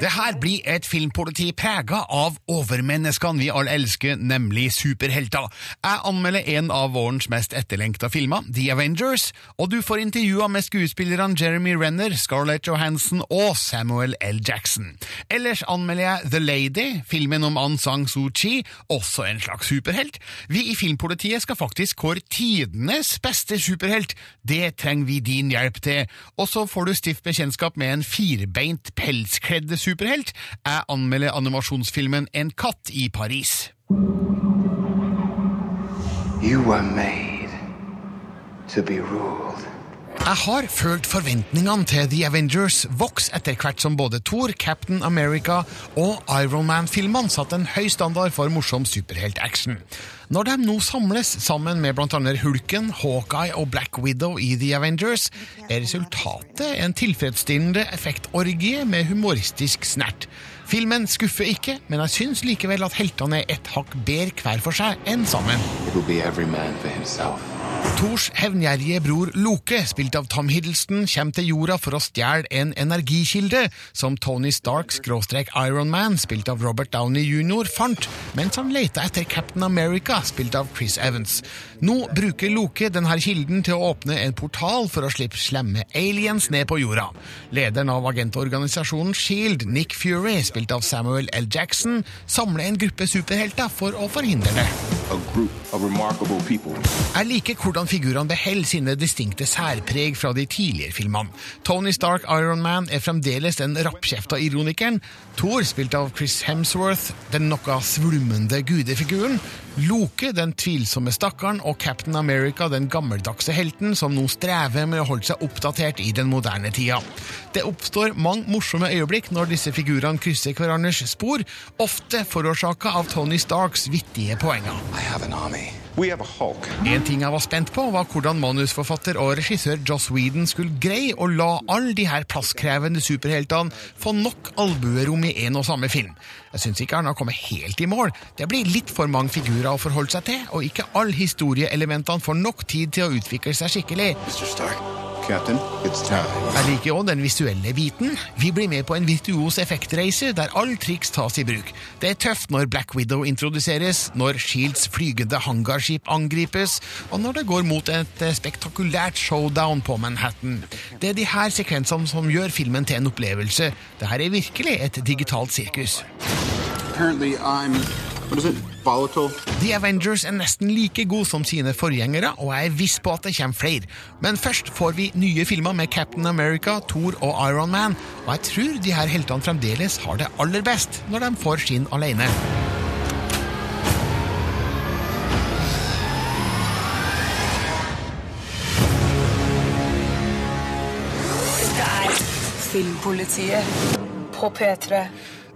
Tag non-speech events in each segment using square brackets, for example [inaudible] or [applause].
Det her blir et filmpoliti prega av overmenneskene vi alle elsker, nemlig superhelter. Jeg anmelder en av vårens mest etterlengta filmer, The Avengers, og du får intervjua med skuespillerne Jeremy Renner, Scarlett Johansson og Samuel L. Jackson. Ellers anmelder jeg The Lady, filmen om Aung San Suu Kyi, også en slags superhelt. Vi i Filmpolitiet skal faktisk kåre tidenes beste superhelt. Det trenger vi din hjelp til. Og så får du stift bekjentskap med en firbeint, pelskledd superhelt. Jeg anmelder animasjonsfilmen En katt i Paris. You were made to be ruled. Jeg har følt forventningene til The Avengers vokse etter hvert som både Thor, Captain America og Iron Man-filmene satte en høy standard for morsom superheltaction. Når de nå samles sammen med bl.a. Hulken, Hawkeye og Black Widow i The Avengers, er resultatet en tilfredsstillende effektorgie med humoristisk snert. Filmen skuffer ikke, men jeg syns likevel at heltene er et hakk bedre hver for seg enn sammen. It will be every man for himself. Thors hevngjerrige bror Loke, spilt av Tom Hiddleston, kommer til jorda for å stjele en energikilde som Tony Stark-Ironman, Iron Man, spilt av Robert Downey jr., fant mens han leita etter Captain America, spilt av Chris Evans. Nå bruker Loke denne kilden til å åpne en portal for å slippe slemme aliens ned på jorda. Lederen av agentorganisasjonen Shield, Nick Fury, spilt av Samuel L. Jackson, samler en gruppe superhelter for å forhindre det. Jeg liker hvordan figurene beholder sine distinkte særpreg fra de tidligere filmene. Tony Stark Iron Man er fremdeles den rappkjefta ironikeren. Thor, spilt av Chris Hemsworth, den noe svulmende gudefiguren. Loke, den tvilsomme stakkaren, og Captain America, den gammeldagse helten som nå strever med å holde seg oppdatert i den moderne tida. Det oppstår mange morsomme øyeblikk når disse figurene krysser hverandres spor, ofte forårsaka av Tony Starks vittige poenger. I have an army. En ting jeg var spent på, var hvordan manusforfatter og regissør Joss Whedon skulle greie å la alle de her plasskrevende superheltene få nok albuerom i en og samme film. Jeg syns ikke han har kommet helt i mål. Det blir litt for mange figurer å forholde seg til, og ikke alle historieelementene får nok tid til å utvikle seg skikkelig. Mr. Stark. Captain, it's time. Jeg liker òg den visuelle biten. Vi blir med på en virtuos effektreise der all triks tas i bruk. Det er tøft når Black Widow introduseres, når Shields flygende hangarskip angripes, og når det går mot et eh, spektakulært showdown på Manhattan. Det er de her sekvensene som gjør filmen til en opplevelse. Dette er virkelig et digitalt sirkus. Apparently, I'm. The Avengers er nesten like god som sine forgjengere, og jeg er viss på at det kommer flere. Men først får vi nye filmer med Captain America, Thor og Iron Man, og jeg tror de her heltene fremdeles har det aller best når de får sin alene. Dette er Filmpolitiet på P3.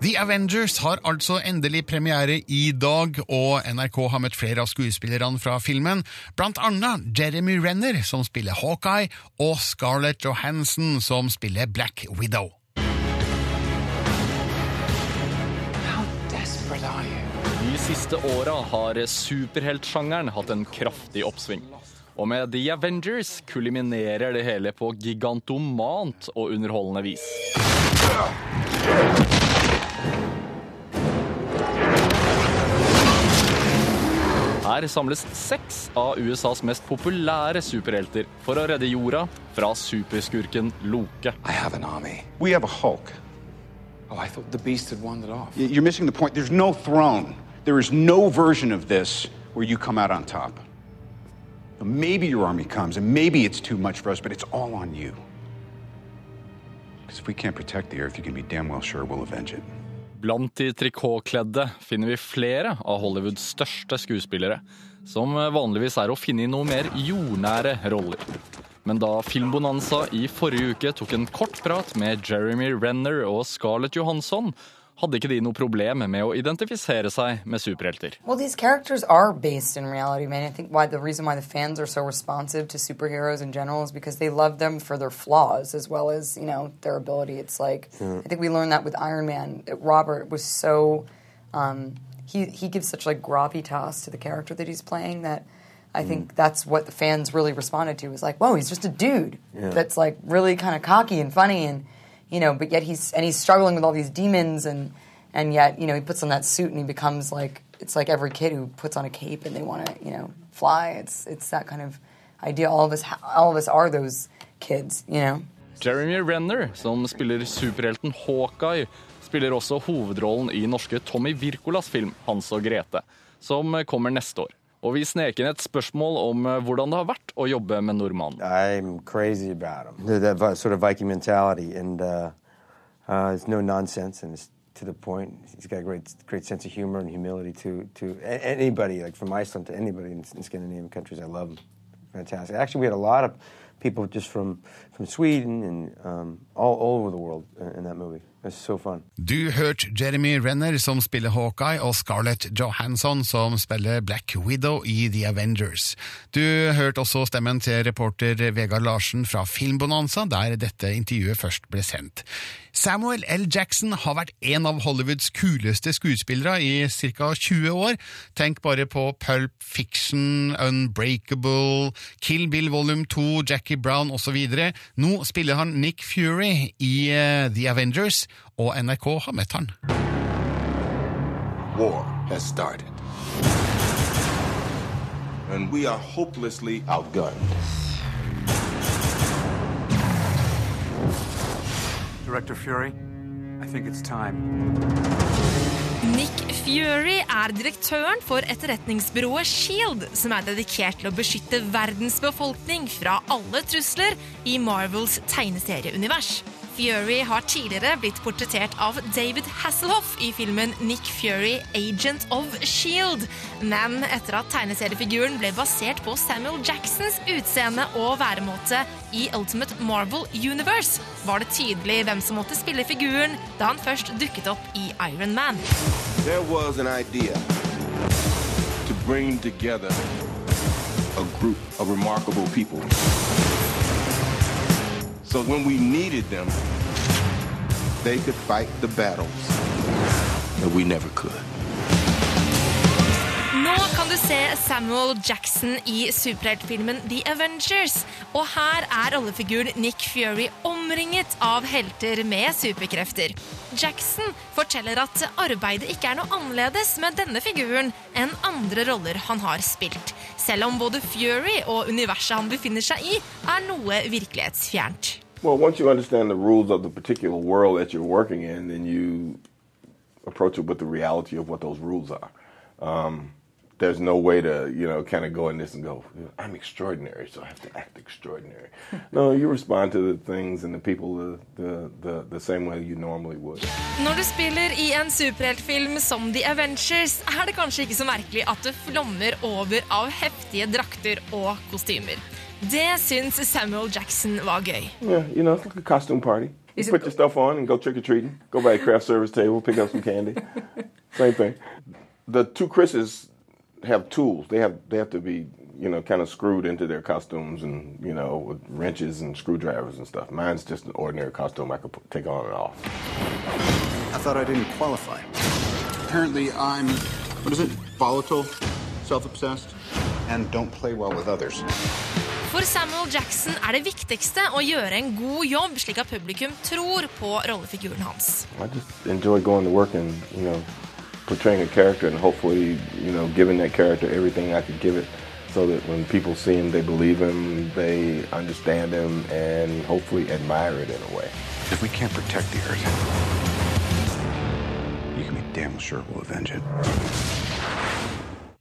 The Avengers har altså endelig premiere i dag, og NRK har møtt flere av skuespillerne fra filmen, blant annet Jeremy Renner, som spiller Hawkeye, og Scarlett Johansson, som spiller Black Widow. How desperate are you? De siste åra har superheltsjangeren hatt en kraftig oppsving. Og med The Avengers kuliminerer det hele på gigantomant og underholdende vis. Her samles seks av USAs mest populære superhelter for å redde jorda fra superskurken Loke. I have an army. We have a Hulk. Oh, I thought the beast had wandered off. You're missing the point. There's no throne. There is no version of this where you come out on top. Maybe your army comes, and maybe it's too much for us, but it's all on you. Because if we can't protect the Earth, you can be damn well sure we'll avenge it. Blant de trikotkledde finner vi flere av Hollywoods største skuespillere, som vanligvis er å finne i noe mer jordnære roller. Men da Filmbonanza i forrige uke tok en kort prat med Jeremy Renner og Scarlett Johansson, hadde ikke de noe problem med å identifisere seg med superhelter. Well, these characters are based in reality, man. I think why the reason why the fans are so responsive to superheroes in general is because they love them for their flaws as well as you know their ability. It's like I think we learned that with Iron Man. Robert was so um, he he gives such like gravitas to the character that he's playing that I think that's what the fans really responded to was like, whoa, he's just a dude that's like really kind of cocky and funny and you know, but yet he's and he's struggling with all these demons and and yet you know he puts on that suit and he becomes like it's like every kid who puts on a cape and they want to you know fly. It's it's that kind of idea. All of us all of us are those kids, you know. Jeremy Renner, som spiller superhelten Hawkeye, spiller også hovedrollen i norske Tommy Wirkolas film 'Hans og Grete', som kommer neste år. Og vi sneker inn et spørsmål om eh, hvordan det har vært å jobbe med nordmannen. I'm crazy about him. That sort of Viking mentality, and uh, uh, it's no nonsense, and it's to the point. He's got a great, great sense of humor and humility to to anybody, like from Iceland to anybody in, in Scandinavian countries. I love him. Fantastic. Actually, we had a lot of people just from from Sweden and um, all, all over the world in, in that movie. So. Du hørte Jeremy Renner som spiller Hawkeye, og Scarlett Johansson som spiller Black Widow i The Avengers. Du hørte også stemmen til reporter Vegard Larsen fra Filmbonanza, der dette intervjuet først ble sendt. Samuel L. Jackson har vært en av Hollywoods kuleste skuespillere i ca. 20 år. Tenk bare på Pulp Fiction, Unbreakable, Kill Bill Volume 2, Jackie Brown osv. Nå spiller han Nick Fury i eh, The Avengers, og NRK har møtt han. War has started. And we are hopelessly outgunned. Director Fury, I think it's time. Nick Fury er direktøren for etterretningsbyrået Shield, som er dedikert til å beskytte verdens befolkning fra alle trusler i Marvels tegneserieunivers. Fury har tidligere blitt portrettert av David Hasselhoff i filmen Nick Fury Agent of Shield. Men etter at tegneseriefiguren ble basert på Samuel Jacksons utseende og væremåte i Ultimate Marvel Universe, var det tydelig hvem som måtte spille figuren da han først dukket opp i Iron Man. There was an idea to bring together a group of remarkable people. So when we needed them, they could fight the battles that we never could. Nå kan du se Samuel Jackson i superheltfilmen The Avengers. Og her er rollefiguren Nick Fury omringet av helter med superkrefter. Jackson forteller at arbeidet ikke er noe annerledes med denne figuren enn andre roller han har spilt. Selv om både Fury og universet han befinner seg i, er noe virkelighetsfjernt. Well, once you understand the rules of the particular world that you're working in, then you approach it with the reality of what those rules are. Um, there's no way to, you know, kind of go in this and go, I'm extraordinary, so I have to act extraordinary. [laughs] no, you respond to the things and the people the, the, the, the same way you normally would. Når du spiller i en superheltfilm som The Avengers, er det kanskje ikke så merkelig at det flommer over av heftige drakter og kostymer. Det syns Samuel Jackson var gøy. Yeah, you know, it's like a costume party. You put your stuff on and go trick or treating. Go by a craft service table, pick up some candy. [laughs] Same thing. The two Chris's have tools. They have they have to be you know kind of screwed into their costumes and you know with wrenches and screwdrivers and stuff. Mine's just an ordinary costume I could put, take on and off. I thought I didn't qualify. Apparently, I'm, what is it, volatile, self obsessed, and don't play well with others. For Samuel Jackson er det viktigste å gjøre en god jobb, slik at publikum tror på rollefiguren hans. I just enjoy going to work and you know portraying a character and hopefully you know giving that character everything I could give it, so that when people see him, they believe him, they understand him, and hopefully admire it in a way. If we can't protect the Earth, you can be damn sure we'll avenge it.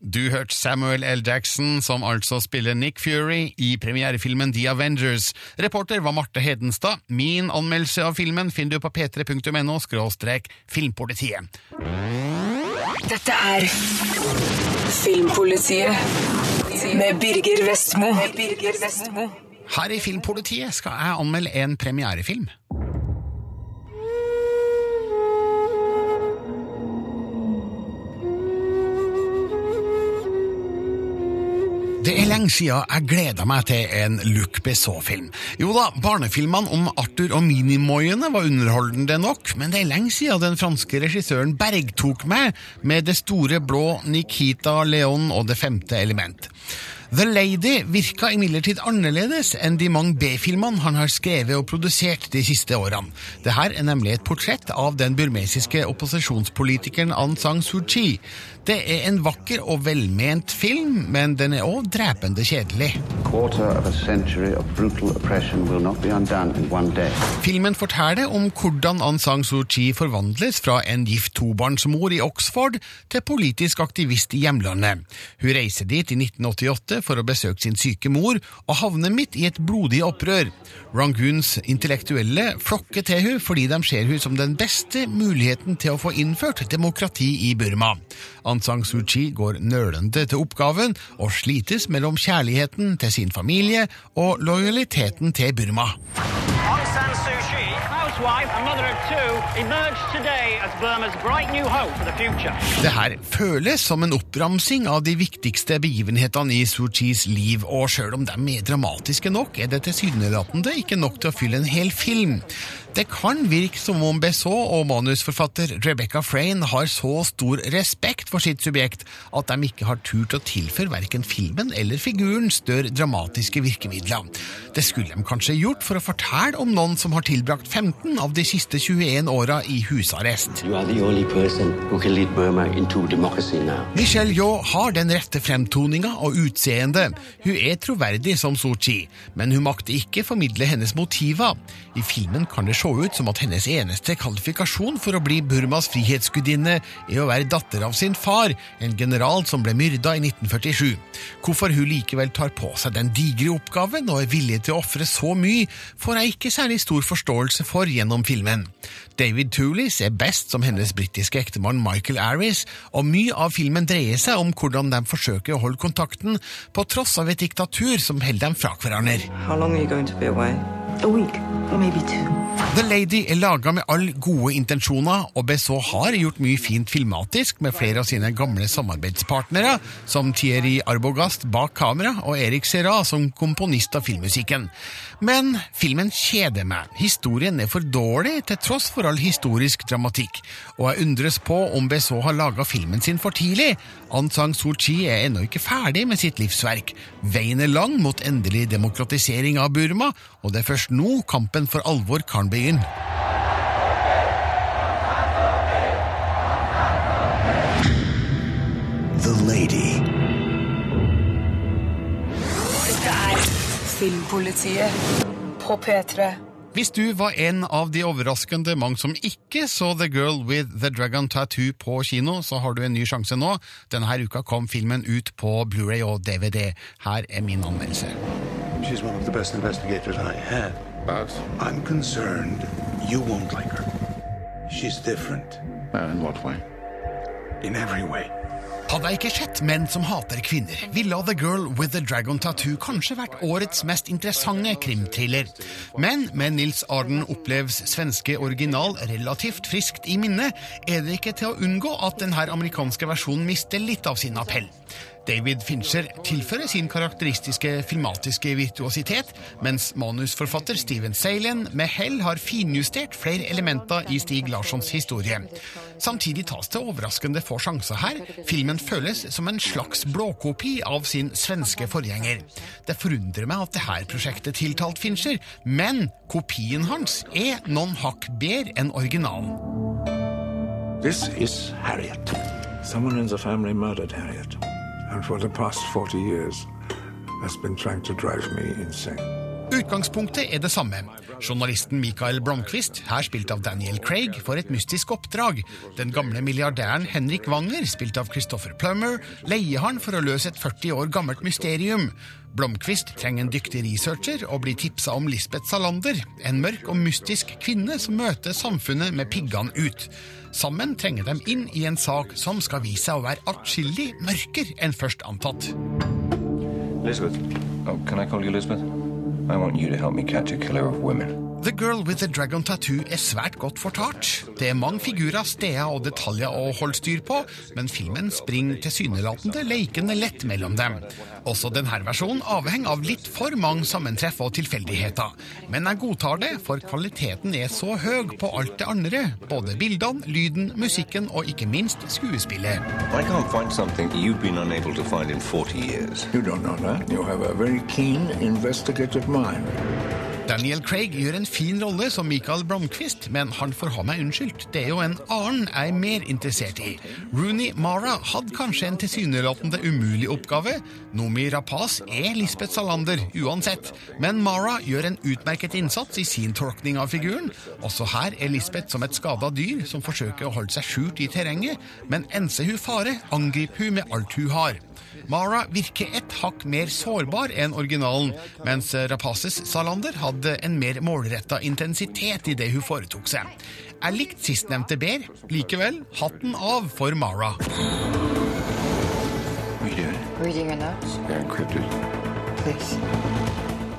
Du hørte Samuel L. Jackson, som altså spiller Nick Fury i premierefilmen The Avengers. Reporter var Marte Hedenstad. Min anmeldelse av filmen finner du på p3.no filmpolitiet. Dette er Filmpolitiet med Birger Vestmo. Birger Vestmo. Her i Filmpolitiet skal jeg anmelde en premierefilm. Det er lenge siden jeg gleda meg til en Luc Besson-film. Jo da, barnefilmene om Arthur og Minimoiene var underholdende nok, men det er lenge siden den franske regissøren bergtok meg med Det store blå, Nikita Leon og Det femte element. The Lady virka imidlertid annerledes enn de mange B-filmene han har skrevet og produsert de siste årene. Dette er nemlig et portrett av den burmesiske opposisjonspolitikeren Aung San Suu Kyi. Det er en vakker og velment film, men den er òg drepende kjedelig. Filmen forteller om hvordan Aung San Suu Kyi forvandles fra en gift tobarnsmor i Oxford til politisk aktivist i hjemlandet. Hun reiser dit i 1988 for å besøke sin syke mor, og havner midt i et blodig opprør. Rangoons intellektuelle flokker til hun fordi de ser hun som den beste muligheten til å få innført demokrati i Burma. Aung San Suu Kyi går nølende til oppgaven og slites mellom kjærligheten til sin familie og lojaliteten til Burma. Aung San Suu Kyi, housewife and mother of two, emerged today as Burma's bright new hope for the future. Det her føles som en oppramsing av de viktigste begivenhetene i Suu Kyis liv, og sjøl om de er dramatiske nok, er det tilsynelatende ikke nok til å fylle en hel film. Det kan virke som om Besot og manusforfatter Rebecca Frayne har så stor respekt for sitt subjekt at de ikke har turt å tilføre verken filmen eller figuren større dramatiske virkemidler. Det skulle de kanskje gjort for å fortelle om noen som har tilbrakt 15 av de siste 21 åra i husarrest. Michelle Yeoh har den rette fremtoninga og utseendet. Hun er troverdig som Suu Kyi, men hun makter ikke formidle hennes motiver. I filmen kan det se ut som at hennes eneste kvalifikasjon for å bli Burmas frihetsgudinne er å være datter av sin far, en general som ble myrda i 1947. Hvorfor hun likevel tar på seg den digre oppgaven og er villig til å ofre så mye, får jeg ikke særlig stor forståelse for gjennom filmen. David Toolis er best som hennes britiske ektemann Michael Aris, og mye av filmen dreier seg om hvordan de forsøker å holde kontakten, på tross av et diktatur som holder dem fra hverandre. maybe two. The Lady er laga med alle gode intensjoner, og BSO har gjort mye fint filmatisk med flere av sine gamle samarbeidspartnere, som Thierry Arbogast bak kamera og Erik Serra som komponist av filmmusikken. Men filmen kjeder meg. Historien er for dårlig til tross for all historisk dramatikk, og jeg undres på om BSO har laga filmen sin for tidlig. Aung San Suu Kyi er ennå ikke ferdig med sitt livsverk. Veien er lang mot endelig demokratisering av Burma, og det er først nå kampen for alvor kan begynne. The Lady. Dette er Filmpolitiet på P3. Hvis du var en av de overraskende mange som ikke så The Girl with the Dragon Tattoo på kino, så har du en ny sjanse nå. Denne uka kom filmen ut på Blu-ray og DVD. Her er min anmeldelse. She's one of the best investigators I have. But I'm concerned you won't like her. She's different. in what way? In every way. Hadde jeg ikke sett Menn som hater kvinner, ville The Girl with the Dragon Tattoo kanskje vært årets mest interessante krimthriller. Men med Nils Arden Opplevs svenske original relativt friskt i minne, er det ikke til å unngå at denne amerikanske versjonen mister litt av sin appell. David Fincher tilfører sin karakteristiske filmatiske virtuositet, mens manusforfatter Steven Salen med hell har finjustert flere elementer i Stig Larssons historie. Samtidig tas det overraskende få sjanser her. Filmen føles som en slags blåkopi av sin svenske forgjenger. Det forundrer meg at dette prosjektet tiltalt Fincher, men kopien hans er noen hakk bedre enn originalen. This is Harriet. Someone in the family murdered Harriet. And for the past 40 years has been trying to drive me insane. Utgangspunktet er det samme. Journalisten Michael Blomkvist, her spilt av Daniel Craig, får et mystisk oppdrag. Den gamle milliardæren Henrik Wanger, spilt av Christopher Plummer, leier han for å løse et 40 år gammelt mysterium. Blomkvist trenger en dyktig researcher og blir tipsa om Lisbeth Salander, en mørk og mystisk kvinne som møter samfunnet med piggene ut. Sammen trenger de inn i en sak som skal vise seg å være atskillig mørkere enn først antatt. Elizabeth. Oh, can I call you Elizabeth? I want you to help me catch a killer of. The Girl with the Dragon Tattoo er svært godt fortalt. Det er mange figurer, steder og detaljer å holde styr på, men filmen springer tilsynelatende leikende lett mellom dem. Også denne versjonen avhenger av litt for mange sammentreff og tilfeldigheter. Men jeg godtar det, for kvaliteten er så høy på alt det andre. Både bildene, lyden, musikken og ikke minst skuespillet. I can't find something you've been unable to find in 40 years. You don't know that. You have a very keen investigative mind. Daniel Craig gjør en fin rolle som Michael Blomkvist, men han får ha meg unnskyldt. Det er jo en annen jeg er mer interessert i. Rooney Mara hadde kanskje en tilsynelatende umulig oppgave. Nomi Rapaz er Lisbeth Salander, uansett, men Mara gjør en utmerket innsats i sin tolkning av figuren. Også her er Lisbeth som et skada dyr som forsøker å holde seg skjult i terrenget, men enser hun fare, angriper hun med alt hun har. Mara virker et hakk mer sårbar enn originalen, mens Rapazes Salander hadde en mer målretta intensitet i det hun foretok seg. Jeg likte sistnevnte bedre. Likevel, hatten av for Mara.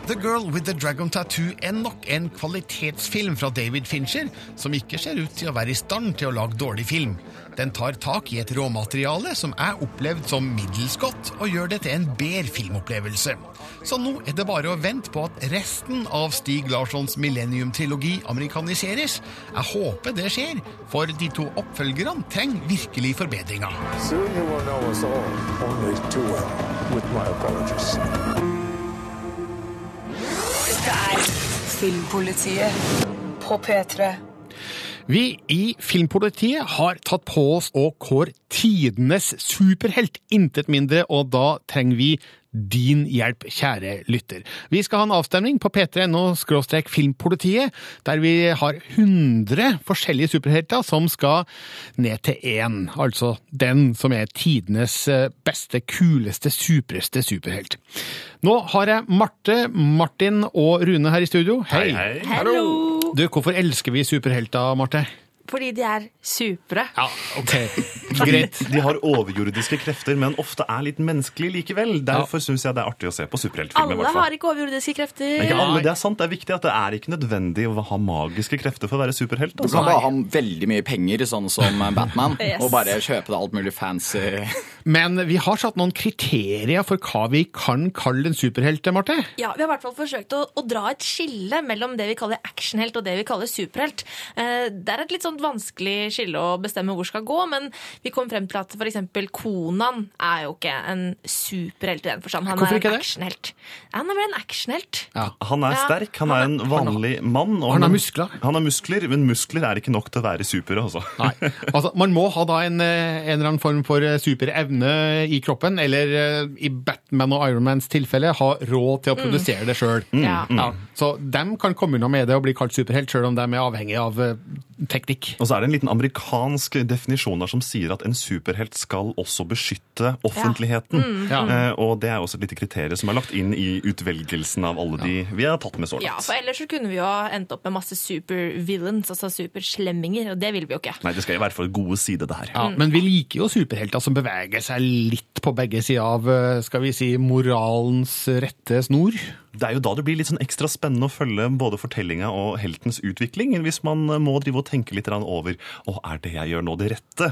The Girl with the Dragon Tattoo er nok en kvalitetsfilm fra David Fincher, som ikke ser ut til å være i stand til å lage dårlig film. Den tar tak i et råmateriale som er opplevd som middels godt, og gjør det til en bedre filmopplevelse. Så nå er det bare å vente på at resten av Stig Larssons Millennium-trilogi amerikaniseres. Jeg håper det skjer, for de to oppfølgerne trenger virkelig forbedringer. Well. Er Filmpolitiet på P3. Vi i Filmpolitiet har tatt på oss å kåre tidenes superhelt, intet mindre, og da trenger vi din hjelp, kjære lytter. Vi skal ha en avstemning på p3.no skråstrek filmpolitiet, der vi har 100 forskjellige superhelter som skal ned til én. Altså den som er tidenes eh, beste, kuleste, supreste superhelt. Nå har jeg Marte, Martin og Rune her i studio. Hei. Hallo! Du, hvorfor elsker vi superhelter, Marte? Fordi de er supre. Ja, ok. Greit. [laughs] De har overjordiske krefter, men ofte er litt menneskelige likevel. Derfor syns jeg det er artig å se på superheltfilmer. Alle har ikke overjordiske krefter. Men ikke alle, det er sant. Det er viktig at det er ikke nødvendig å ha magiske krefter for å være superhelt. Du Altså. kan bare ha veldig mye penger, sånn som [laughs] Batman, Yes. og bare kjøpe deg alt mulig fancy. Men vi har satt noen kriterier for hva vi kan kalle en superhelt, Marte. Ja, Vi har i hvert fall forsøkt å, å dra et skille mellom det vi kaller actionhelt og det vi kaller superhelt. Eh, det er et litt sånn vanskelig skille å bestemme hvor skal gå, men vi kom frem til at f.eks. Konan er jo ikke en superhelt i den forstand. Han Hvorfor er en actionhelt. Han er vel en actionhelt. Han er Ja. sterk, han er en vanlig mann. og han har muskler. Han har muskler, Men muskler er ikke nok til å være super. Altså. Nei. Altså, man må ha da en, eh, en eller annen form for eh, superevne i kroppen, eller eh, i Batman og Ironmans tilfelle ha råd til å produsere det sjøl. Ja. Ja. Så de kan komme unna med det og bli kalt superhelt, sjøl om de er avhengig av eh, teknikk. Og så er det en liten amerikansk definisjon der som sier at en superhelt skal også beskytte offentligheten. Mm. Ja. Eh, og det er også et lite kriterium som er lagt inn i utvelgelsen av alle de vi har tatt med så Ja, for ellers så kunne vi jo ha endt opp med masse supervillains, altså superslemminger, og det vil vi jo ikke. Nei, det skal i hvert fall gode side, det her. Ja, men vi liker jo superhelter som beveger seg litt på begge sider av eh, skal vi si, moralens rette snor. Det er jo da det blir litt sånn ekstra spennende å følge både fortellinga og heltens utvikling, hvis man må drive og tenke litt over å, er det jeg gjør nå det rette.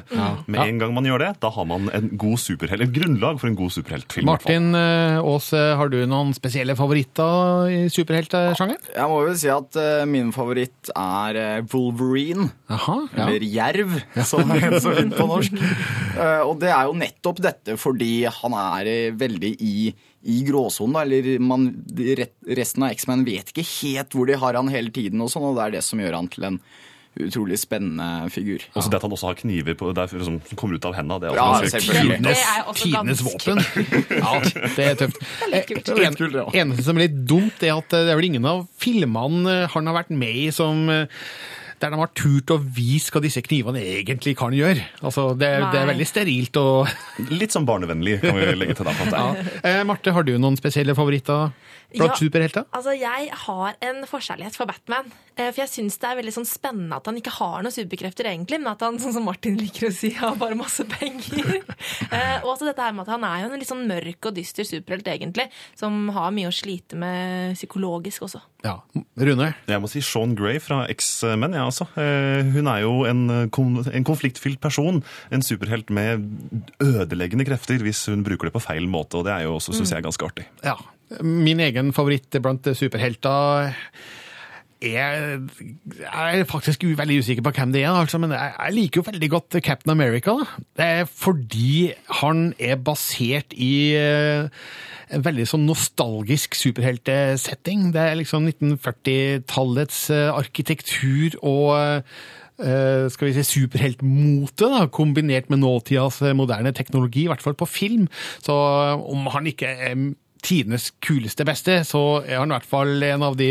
Med en gang man gjør det, da har man en god superhelt, et grunnlag for en god superheltfilm. Martin eh, Aas, eh, har du noen spesielle favoritter i superheltsjangeren? Jeg må vel si at eh, min favoritt er eh, Wolverine. Aha, ja. Eller Jerv, som det heter så fint på norsk. [laughs] Eh, og det er jo nettopp dette fordi han er eh, veldig i, i gråsonen. da, Eller man, resten av X-Men vet ikke helt hvor de har han hele tiden, og sånn, og det er det som gjør han til en utrolig spennende figur. Også det at han også har kniver på, der, som kommer ut av hendene. Det er Ja, også ganske selvfølgelig. kult. Det er Tidenes våpen. Ja, det er tøft. er litt kult. En, eneste som er litt dumt, er at eh, det er vel ingen av filmene eh, han har vært med i som eh, der de har turt å vise hva disse knivene egentlig kan gjøre. Altså, det, er- det er veldig sterilt og [laughs] Litt sånn barnevennlig, kan vi legge til da. [laughs] ja. eh, Marte, har du noen spesielle favoritter blant Ja. superhelter? Altså, Jeg har en forkjærlighet for Batman. eh, For jeg syns det er veldig sånn spennende at han ikke har noen superkrefter, egentlig, men at han, sånn som Martin liker å si, [laughs] har bare masse penger. Eh, og også dette her med at han er jo en litt sånn mørk og dyster superhelt, egentlig, som har mye å slite med psykologisk også. Ja, Rune? Jeg må si Sean Grey fra X-Men. Ja, altså. Eh, Hun er jo en, eh, en konfliktfylt person. En superhelt med ødeleggende krefter hvis hun bruker det på feil måte. Og det er jo også, syns jeg, ganske artig. Ja. Min egen favoritt blant superhelter er, jeg er faktisk veldig usikker på hvem det er, altså, men jeg, jeg liker jo veldig godt Captain America. Da. Det er fordi han er basert i eh, en veldig sånn nostalgisk superheltesetting. Det er liksom 1940-tallets eh, arkitektur og eh, skal vi si superheltmote, kombinert med nåtidas moderne teknologi, i hvert fall på film. Så om han ikke er tidenes kuleste beste, så er han i hvert fall en av de,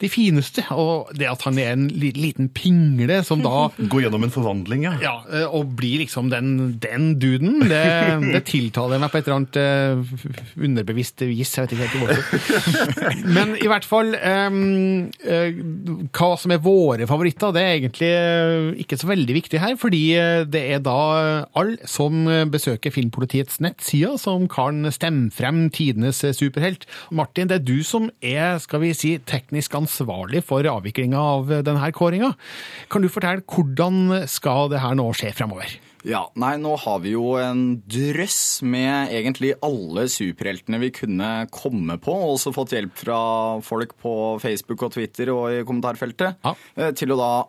de fineste. Og det at han er en liten pingle som da [laughs] Går gjennom en forvandling, ja. ja, eh, og blir liksom den, den duden, det, det tiltaler meg på et eller annet eh, underbevisst vis. Jeg vet ikke helt hvorfor. [laughs] Men i hvert fall eh, Hva som er våre favoritter, det er egentlig ikke så veldig viktig her. Fordi det er da alle som besøker Filmpolitiets nettsider, som kan stemme frem tidenes superhelt. Martin, det er du som er skal vi si, teknisk ansvarlig for avviklinga av denne kåringa. Kan du fortelle hvordan skal det her nå skje fremover? Ja, nei, nå har vi jo en drøss med egentlig alle superheltene vi kunne komme på, og også fått hjelp fra folk på Facebook og Twitter og i kommentarfeltet, Ja. til å da eh,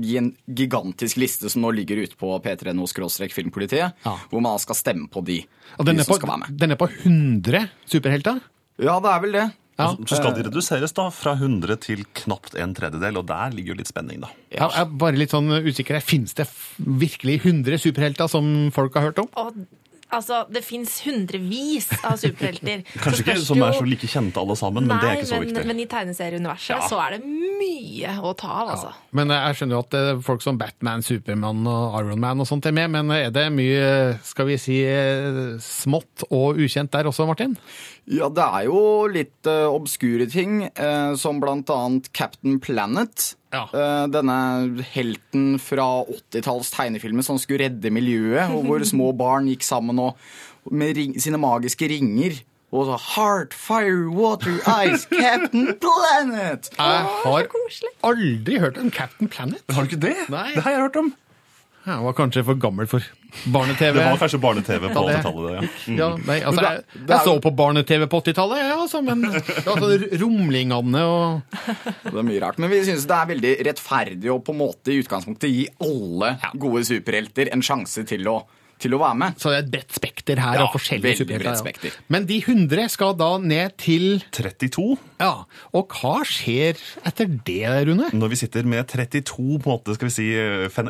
gi en gigantisk liste som nå ligger ute på p3.no filmpolitiet, hvor man skal stemme på de, Og den de er, som på, skal være med. den er på 100 superhelter? Ja, det er vel det. Ja. Så skal de reduseres da fra 100 til knapt en tredjedel, og der ligger jo litt spenning, da. Jeg er bare litt sånn usikker. Fins det virkelig 100 superhelter som folk har hørt om? Og altså, det fins hundrevis av superhelter. [laughs] Kanskje ikke som er så like kjente alle sammen, men det er ikke så men, viktig. men i tegneserieuniverset så er det mye å ta av, altså. Men jeg skjønner jo at det er folk som Batman, Supermann og Iron Man og sånt er med, men er det mye, skal vi si, smått og ukjent der også, Martin? Ja, det er jo litt uh, obskure ting, uh, som blant annet Captain Planet. Eh, denne helten fra 80-talls tegnefilmer som skulle redde miljøet, og hvor små [laughs] barn gikk sammen og, med ring, sine magiske ringer. Og så Heart, fire, water, ice, Captain Planet! Jeg har aldri hørt om Captain Planet. Har du ikke det? Nei. Det har jeg hørt om. Jeg var kanskje for gammel for barne-TV. Det var kanskje barne-TV på 80-tallet, [laughs] ja. Mm. Ja, nei, altså, jeg, jeg så på barne-TV på 80-tallet, ja, altså, men sånn rumlingene og [laughs] Det er mye rart, Men vi syns det er veldig rettferdig å på en måte i utgangspunktet gi alle gode superhelter en sjanse til å, til å være med. Så det er et bredt spekter her Ja, av forskjellige superhelter. ja. spekter. Men de 100 skal da ned til 32. Ja, Og hva skjer etter det, Rune? Når vi sitter med 32 på en måte, skal vi si,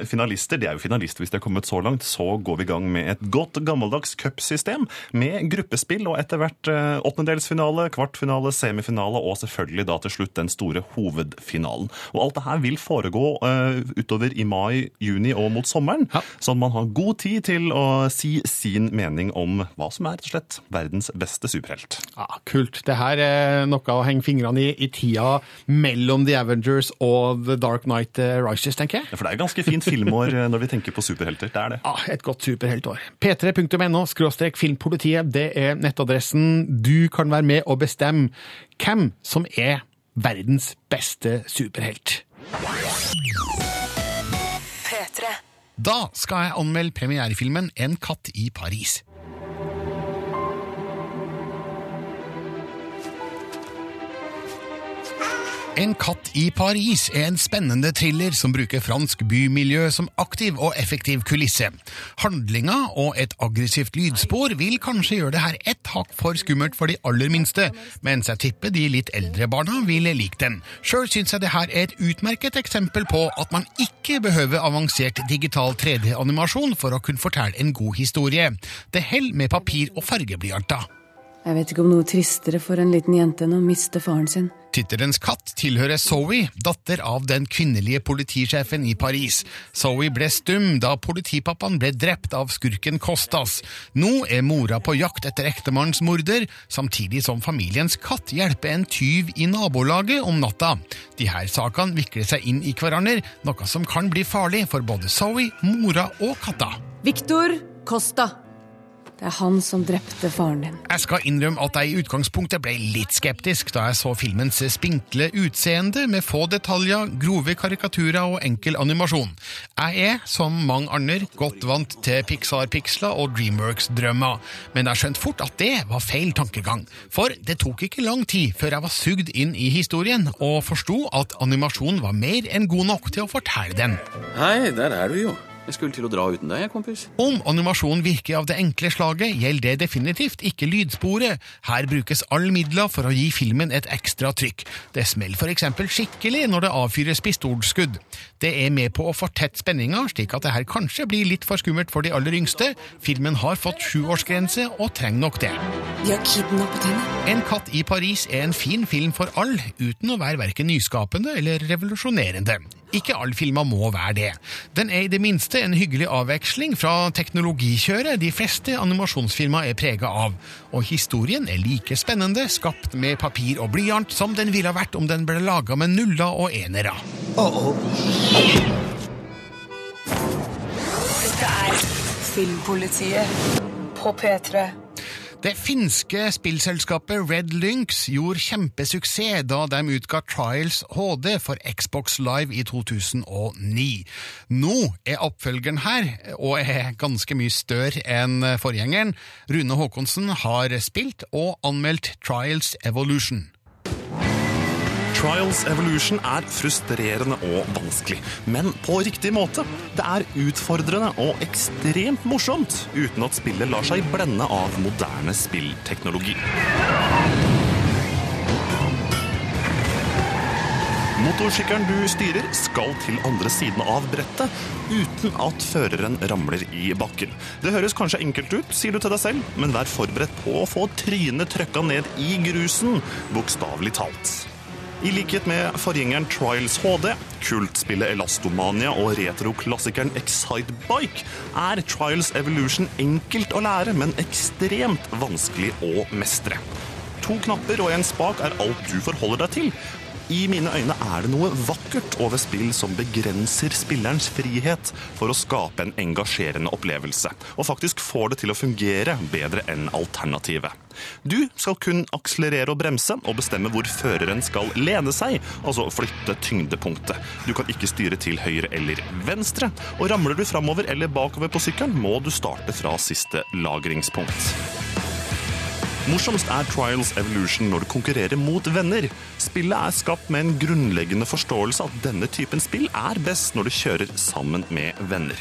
finalister, de er jo finalister hvis de har kommet så langt, så går vi i gang med et godt gammeldags cupsystem med gruppespill og etter hvert åttendelsfinale, åttendedelsfinale, kvartfinale, semifinale og selvfølgelig da til slutt den store hovedfinalen. Og alt det her vil foregå eh, utover i mai, juni og mot sommeren, sånn at man har god tid til å si sin mening om hva som er rett og slett verdens beste superhelt. Ja, Kult. Det her er noe å henge fingrene i i tida mellom The Avengers og The Dark Knight eh, Rises, tenker jeg. Ja, for det er ganske fint filmår eh, når vi tenker på superhelter. Det er det. Ja, Et godt superheltår. p3.no skråstrek filmpolitiet, det er nettadressen. Du kan være med og bestemme hvem som er verdens beste superhelt. P3. Da skal jeg anmelde premierefilmen En katt i Paris. En katt i Paris er en spennende thriller som bruker fransk bymiljø som aktiv og effektiv kulisse. Handlinga og et aggressivt lydspor vil kanskje gjøre det her ett hakk for skummelt for de aller minste, mens jeg tipper de litt eldre barna vil like den. Sjøl syns jeg det her er et utmerket eksempel på at man ikke behøver avansert digital 3D-animasjon for å kunne fortelle en god historie. Det holder med papir og fargeblyanter. Jeg vet ikke om noe tristere for en liten jente enn å miste faren sin. Tittelens katt tilhører Zoe, datter av den kvinnelige politisjefen i Paris. Zoe ble stum da politipappaen ble drept av skurken Costas. Nå er mora på jakt etter ektemannens morder, samtidig som familiens katt hjelper en tyv i nabolaget om natta. De her sakene vikler seg inn i hverandre, noe som kan bli farlig for både Zoe, mora og katta. Victor Costa. Det er han som drepte faren din. Jeg skal innrømme at jeg i utgangspunktet ble litt skeptisk da jeg så filmens spinkle utseende med få detaljer, grove karikaturer og enkel animasjon. Jeg er, som mange andre, godt vant til Pixar-piksler og Dreamworks-drømmer, men jeg skjønte fort at det var feil tankegang. For det tok ikke lang tid før jeg var sugd inn i historien og forsto at animasjonen var mer enn god nok til å fortelle den. Hei, der er du jo. Jeg skulle til å dra uten deg, kompis. Om animasjon virker av det enkle slaget, gjelder det definitivt ikke lydsporet. Her brukes alle midler for å gi filmen et ekstra trykk. Det smeller f.eks. skikkelig når det avfyres pistolskudd. Det er med på å fortette spenninga, slik at det her kanskje blir litt for skummelt for de aller yngste. Filmen har fått sjuårsgrense, og trenger nok det. De har kidnappet henne. En katt i Paris er en fin film for all, uten å være verken nyskapende eller revolusjonerende. Ikke alle filmer må være det. Den er i det minste en hyggelig avveksling fra teknologikjøret de fleste animasjonsfilmer er prega av, og historien er like spennende, skapt med papir og blyant, som den ville vært om den ble laga med nuller og enere. Dette er Filmpolitiet på P3. Det finske spillselskapet Red Lynx gjorde kjempesuksess da de utga Trials HD for Xbox Live i 2009. Nå er oppfølgeren her, og er ganske mye større enn forgjengeren. Rune Haakonsen har spilt og anmeldt Trials Evolution. Trials Evolution er frustrerende og vanskelig, men på riktig måte. Det er utfordrende og ekstremt morsomt, uten at spillet lar seg blende av moderne spillteknologi. Motorsykkelen du styrer, skal til andre siden av brettet uten at føreren ramler i bakken. Det høres kanskje enkelt ut, sier du til deg selv, men vær forberedt på å få trynet trøkka ned i grusen, bokstavelig talt. I likhet med forgjengeren Trials HD, kultspillet Elastomania og retroklassikeren Excitebike er Trials Evolution enkelt å lære, men ekstremt vanskelig å mestre. To knapper og en spak er alt du forholder deg til. I mine øyne er det noe vakkert over spill som begrenser spillerens frihet for å skape en engasjerende opplevelse, og faktisk får det til å fungere bedre enn alternativet. Du skal kun akselerere og bremse, og bestemme hvor føreren skal lene seg, altså flytte tyngdepunktet. Du kan ikke styre til høyre eller venstre, og ramler du framover eller bakover på sykkelen, må du starte fra siste lagringspunkt. Morsomst er Trials Evolution når du konkurrerer mot venner. Spillet er skapt med en grunnleggende forståelse at denne typen spill er best når du kjører sammen med venner.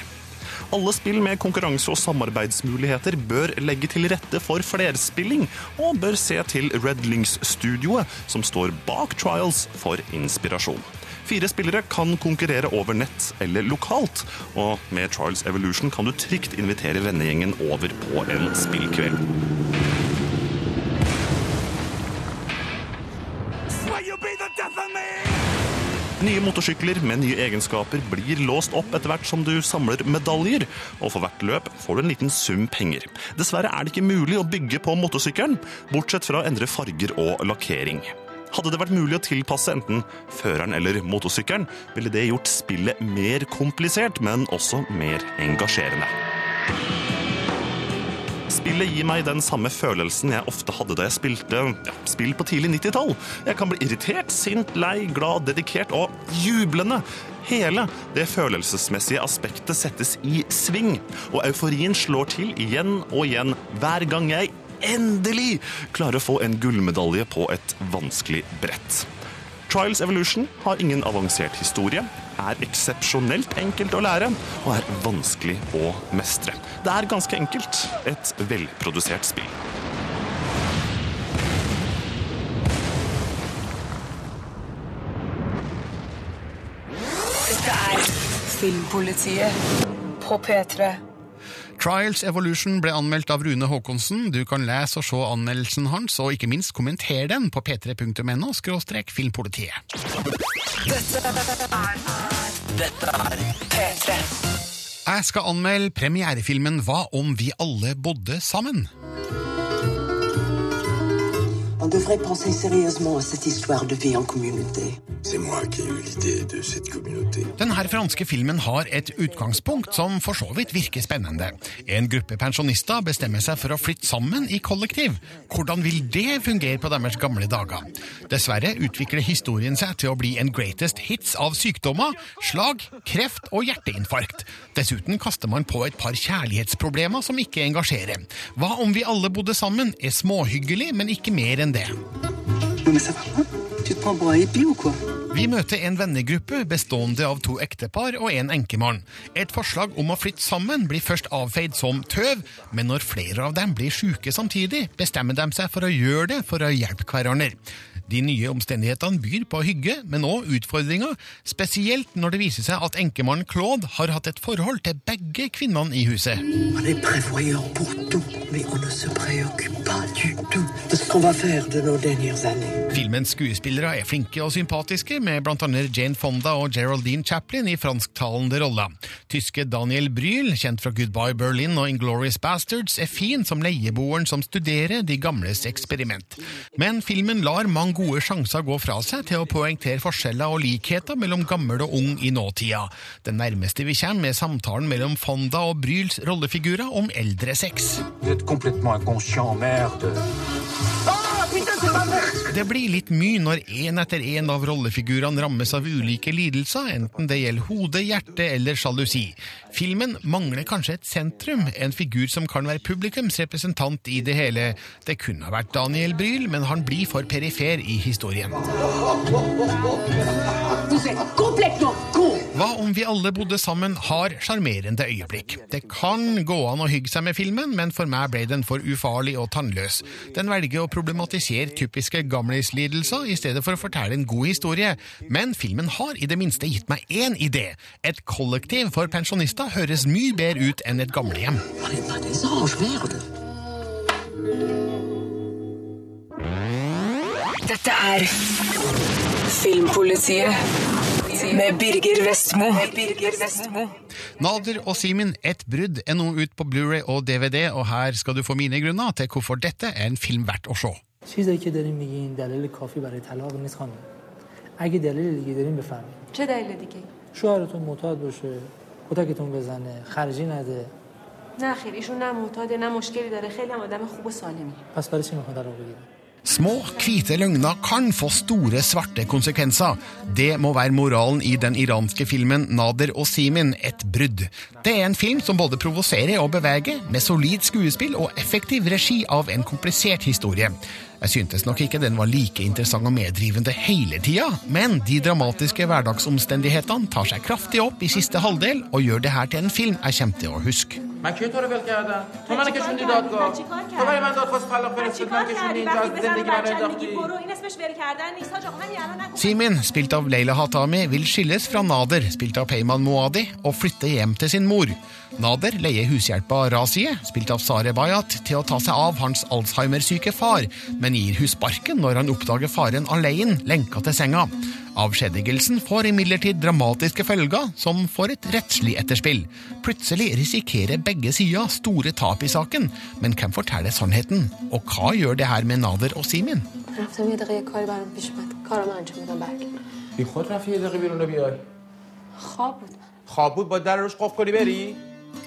Alle spill med konkurranse- og samarbeidsmuligheter bør legge til rette for flerspilling, og bør se til Red Lynx-studioet, som står bak Trials, for inspirasjon. Fire spillere kan konkurrere over nett eller lokalt, og med Trials Evolution kan du trygt invitere vennegjengen over på en spillkveld. Nye motorsykler med nye egenskaper blir låst opp etter hvert som du samler medaljer, og for hvert løp får du en liten sum penger. Dessverre er det ikke mulig å bygge på motorsykkelen, bortsett fra å endre farger og lakkering. Hadde det vært mulig å tilpasse enten føreren eller motorsykkelen, ville det gjort spillet mer komplisert, men også mer engasjerende. Spillet gir meg den samme følelsen jeg ofte hadde da jeg spilte ja, spill på tidlig 90-tall. Jeg kan bli irritert, sint, lei, glad, dedikert og jublende. Hele det følelsesmessige aspektet settes i sving, og euforien slår til igjen og igjen hver gang jeg endelig klarer å få en gullmedalje på et vanskelig brett. Trials Evolution har ingen avansert historie, er eksepsjonelt enkelt å lære og er vanskelig å mestre. Det er ganske enkelt et velprodusert spill. Dette er Filmpolitiet på P3. Trials Evolution ble anmeldt av Rune Haakonsen. Du kan lese og se anmeldelsen hans, og ikke minst kommentere den på p3.no – filmpolitiet. Dette er Dette er P3. Jeg skal anmelde premierefilmen Hva om vi alle bodde sammen? On devrait penser sérieusement à cette histoire de vie en communauté. C'est moi qui ai eu l'idée de cette communauté. Den her franske filmen har et utgangspunkt som for så vidt virker spennende. En gruppe pensjonister bestemmer seg for å flytte sammen i kollektiv. Hvordan vil det fungere på deres gamle dager? Dessverre utvikler historien seg til å bli en greatest hits av sykdommer, slag, kreft og hjerteinfarkt. Dessuten kaster man på et par kjærlighetsproblemer som ikke engasjerer. Hva om vi alle bodde sammen, er småhyggelig, men ikke mer enn det. Vi møter en vennegruppe bestående av to ektepar og en enkemann. Et forslag om å flytte sammen blir først avfeid som tøv, men når flere av dem blir syke samtidig, bestemmer de seg for å gjøre det for å hjelpe hverandre. De nye omstendighetene byr på hygge, men òg utfordringer, spesielt når det viser seg at enkemannen Claude har hatt et forhold til begge kvinnene i huset. On est prévoyant pour tout, mais on ne se préoccupe pas du tout de ce qu'on va faire de nos dernières années. Filmens skuespillere er flinke og sympatiske, med blant annet Jane Fonda og Geraldine Chaplin i fransktalende roller. Tyske Daniel Bryl, kjent fra Goodbye Berlin og Inglorious Bastards, er fin som leieboeren som studerer de gamles eksperiment. Men filmen lar mange gode sjanser gå fra seg til å poengtere forskjeller og likheter mellom gammel og ung i nåtida. Det nærmeste vi kommer, er samtalen mellom Fonda og Bryls rollefigurer om eldre sex. Vous er. Det blir litt mye når én etter én av rollefigurene rammes av ulike lidelser, enten det gjelder hode, hjerte eller sjalusi. Filmen mangler kanskje et sentrum, en figur som kan være publikums representant i det hele. Det kunne ha vært Daniel Bryl, men han blir for perifer i historien. Du ser komplett con Hva om vi alle bodde sammen har sjarmerende øyeblikk. Det kan gå an å hygge seg med filmen, men for meg ble den for ufarlig og tannløs. Den velger å problematisere typiske gamlislidelser i stedet for å fortelle en god historie. Men filmen har i det minste gitt meg én idé. Et kollektiv for pensjonister høres mye bedre ut enn et gamlehjem. Dette er Filmpolitiet med Birger Vestmo. Nader og Simin, Et brudd er nå ut på Blu-ray og DVD, og her skal du få mine grunner til hvorfor dette er en film verdt å se. چیزایی که دارین میگین دلیل کافی برای طلاق نیست خانم اگه دلیل دیگه دارین بفرمایید چه دلیل دیگه شوهرتون معتاد باشه کتکتون بزنه خرجی نده نه خیر ایشون نه معتاده نه مشکلی داره خیلی هم آدم خوب و سالمی پس برای چی می‌خواد طلاق بگیره Små, hvite løgner kan få store, svarte konsekvenser. Det må være moralen i den iranske filmen Nader og Simin et brudd. Det er en film som både provoserer og beveger, med solid skuespill og effektiv regi av en komplisert historie. Jeg syntes nok ikke den var like interessant og meddrivende hele tida, men de dramatiske hverdagsomstendighetene tar seg kraftig opp i siste halvdel og gjør det her til en film jeg kommer til å huske. Simen, spilt av Leila Hatami, vil skilles fra Nader, spilt av Peyman Moadi, og flytte hjem til sin mor. Nader leier hushjelpa Razie, spilt av Sare Bayat, til å ta seg av hans Alzheimer-syke far, men gir hun sparken når han oppdager faren alene, lenka til senga. Avskjedigelsen får imidlertid dramatiske følger, som får et rettslig etterspill. Plutselig risikerer begge sider store tap i saken, men hvem forteller sannheten? Og hva gjør det her med Nader og Simin? رفتم یه دقیقه یه کاری برام پیش اومد کارم انجام میدم برگردم بی خود رفتی یه دقیقه بیرون رو بیای خواب بود خواب بود با در روش قفل کنی بری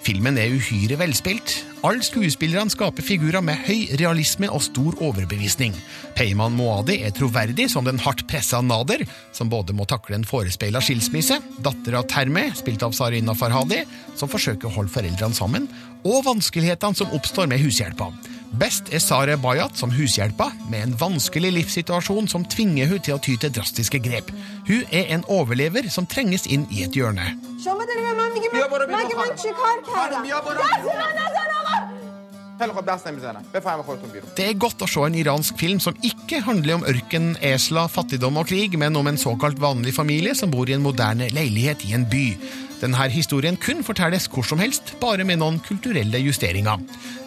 Filmen er uhyre velspilt. Alle skuespillerne skaper figurer med høy realisme og stor overbevisning. Peyman Moadi er troverdig som den hardt pressa Nader, som både må takle en forespeila skilsmisse, dattera Terme, spilt av Sarina Farhadi, som forsøker å holde foreldrene sammen, og vanskelighetene som oppstår med hushjelpa. Best er Sara Bayat som hushjelpa, med en vanskelig livssituasjon som tvinger hun til å ty til drastiske grep. Hun er en overlever som trenges inn i et hjørne. Det er godt å se en iransk film som ikke handler om ørken, esla, fattigdom og krig, men om en såkalt vanlig familie som bor i en moderne leilighet i en by. Denne historien kun fortelles hvor som helst, bare med noen kulturelle justeringer.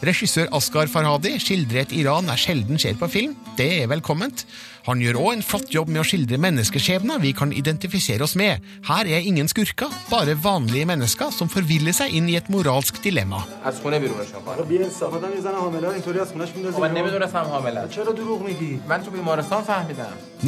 Regissør Asghar Farhadi skildrer et Iran jeg sjelden ser på film. Det er velkomment. Han gjør òg en flott jobb med å skildre menneskeskjebner vi kan identifisere oss med. Her er ingen skurker, bare vanlige mennesker som forviller seg inn i et moralsk dilemma.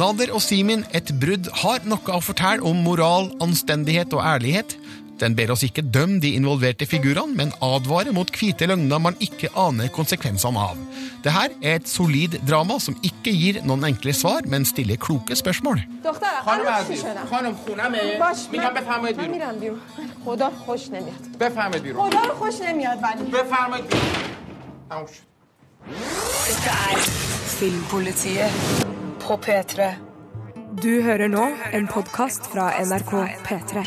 Nader og Simin, et brudd, har noe å fortelle om moral, anstendighet og ærlighet. Den ber oss ikke dømme de involverte figurene, men advare mot hvite løgner man ikke aner konsekvensene av. Det her er et solid drama som ikke gir noen enkle svar, men stiller kloke spørsmål. Dette er Filmpolitiet på P3. Du hører nå en podkast fra NRK P3.